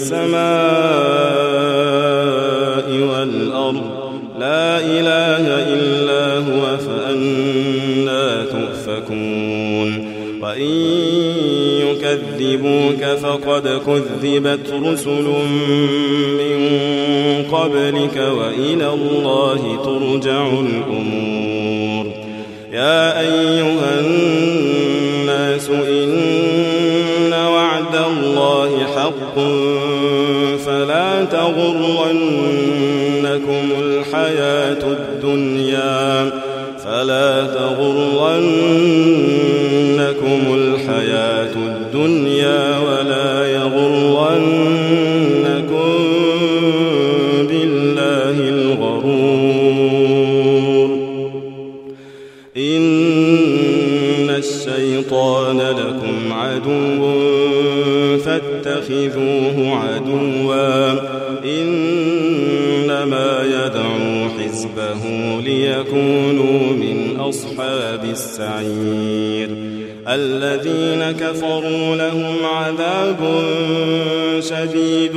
السماء والأرض. لا إله إلا هو فأنا تؤفكون. وإن يكذبوك فقد كذبت رسل من قبلك وإلى الله ترجع الأمور. يا أيها الناس حق فلا تغرنكم الحياة الدنيا فلا تغرنكم فاتخذوه عدوا إنما يدعو حزبه ليكونوا من أصحاب السعير. الذين كفروا لهم عذاب شديد.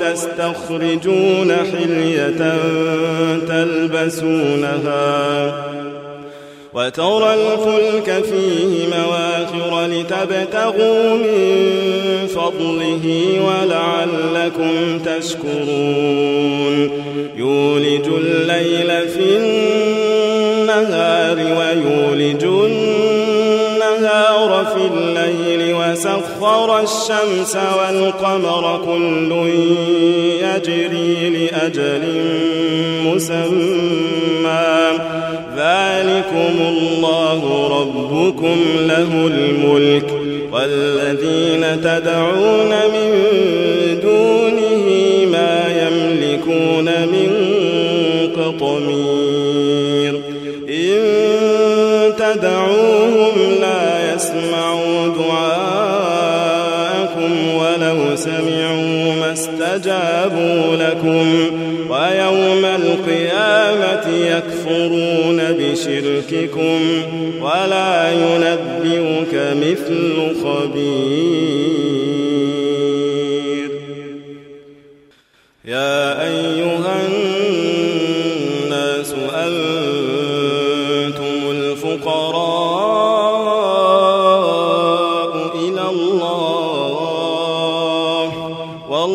ويستخرجون حلية تلبسونها وترى الفلك فيه مواخر لتبتغوا من فضله ولعلكم تشكرون. يولج الليل في النهار ويولج وسخر الشمس والقمر كل يجري لأجل مسمى. ذلكم الله ربكم له الملك. والذين تدعون من دونه ما يملكون من قطمير. إن تدعوهم استجابوا لكم ويوم القيامة يكفرون بشرككم ولا ينبئك مثل خبير.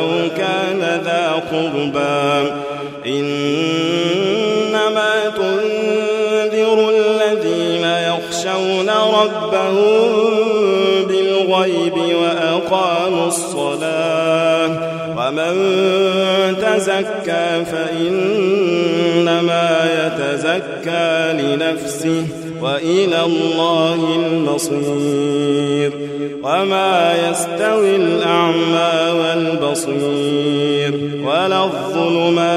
ولو كان ذا قربى. إنما تنذر الذين يخشون ربهم بالغيب وأقاموا الصلاة. ومن تزكى فإنما يتزكى لنفسه. وإلى الله المصير وما يستوي الأعمى والبصير ولا الظلمات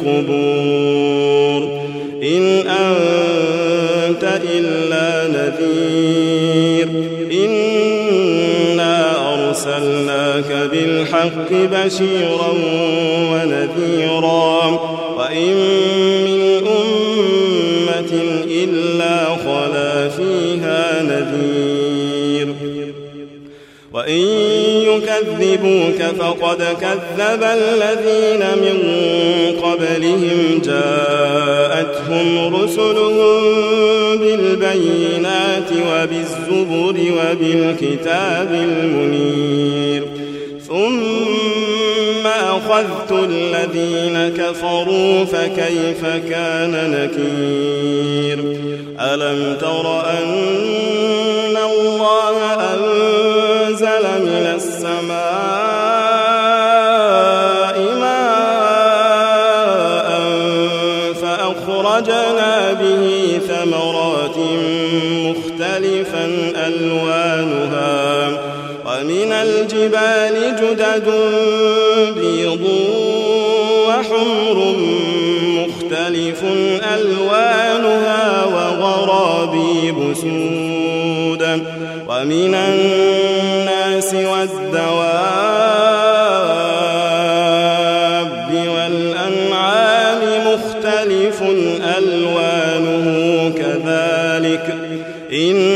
القبور. إن أنت إلا نذير. إنا أرسلناك بالحق بشيرا ونذيرا. وإن من أمة إلا خلا فيها نذير. وإن يكذبوك فقد كذب الذين من قبلهم جاءتهم رسلهم بالبينات وبالزبر وبالكتاب المنير. ثم أخذت الذين كفروا فكيف كان نكير؟ ألم تر أن الله أنزل فأخرجنا به ثمرات مختلفا ألوانها ومن الجبال جدد بيض وحمر مختلف ألوانها وغرابيب سود ومن الناس والدواب إنما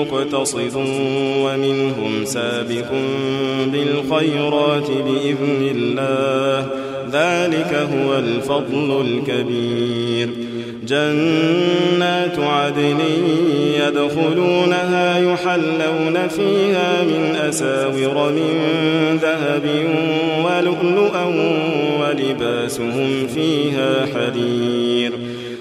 مقتصد ومنهم سابق بالخيرات بإذن الله. ذلك هو الفضل الكبير. جنات عدن يدخلونها يحلون فيها من أساور من ذهب ولؤلؤا ولباسهم فيها حرير.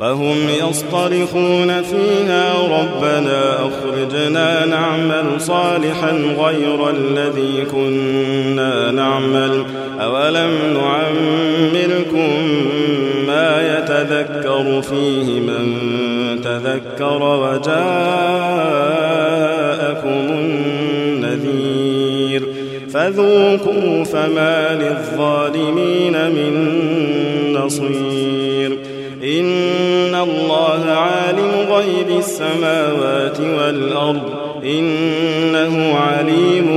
وهم يصطرخون فيها ربنا أخرجنا نعمل صالحا غير الذي كنا نعمل أولم نعمركم ما يتذكر فيه من تذكر وجاءكم النذير فذوقوا فما للظالمين من نصير إن السماوات والأرض إنه عليم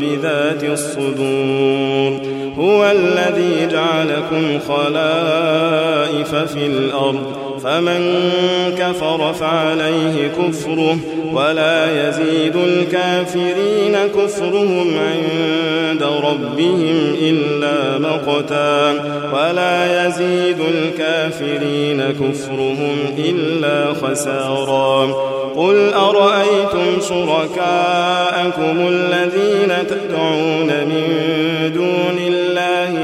بذات الصدور. هو الذي جعلكم خلائف في الأرض فمن كفر فعليه كفره ولا يزيد الكافرين كفرهم عند ربهم إلا مقتا. ولا يزيد الكافرين كفرهم إلا خسارا. قل أرأيتم شركاءكم الذين تدعون من دون الله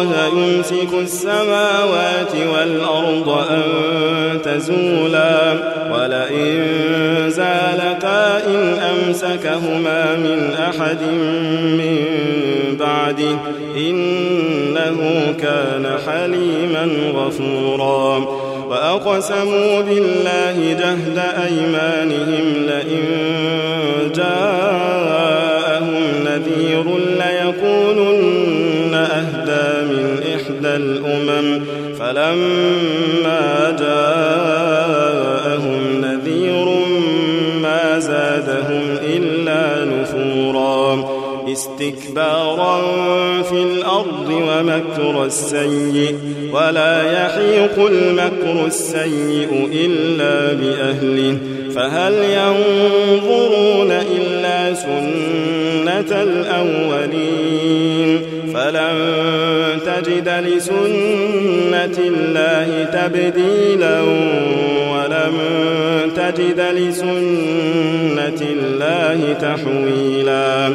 الله يمسك السماوات والأرض أن تزولا ولئن زالتا إن أمسكهما من أحد من بعده إنه كان حليما غفورا وأقسموا بالله جهد أيمانهم لئن جاءهم الأمم فلما جاءهم استكبارا في الأرض ومكر السيء ولا يحيق المكر السيء إلا بأهله فهل ينظرون إلا سنة الأولين فلن تجد لسنة الله تبديلا ولم تجد لسنة الله تحويلا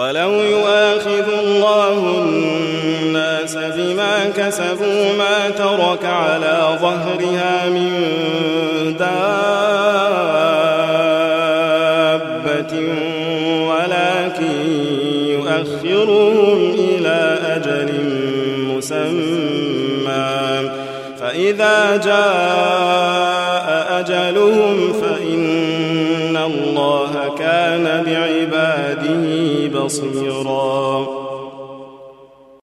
ولو يؤاخذ الله الناس بما كسبوا ما ترك على ظهرها من دابة ولكن يؤخرهم إلى أجل مسمى. فإذا جاء أجلهم بصيراً.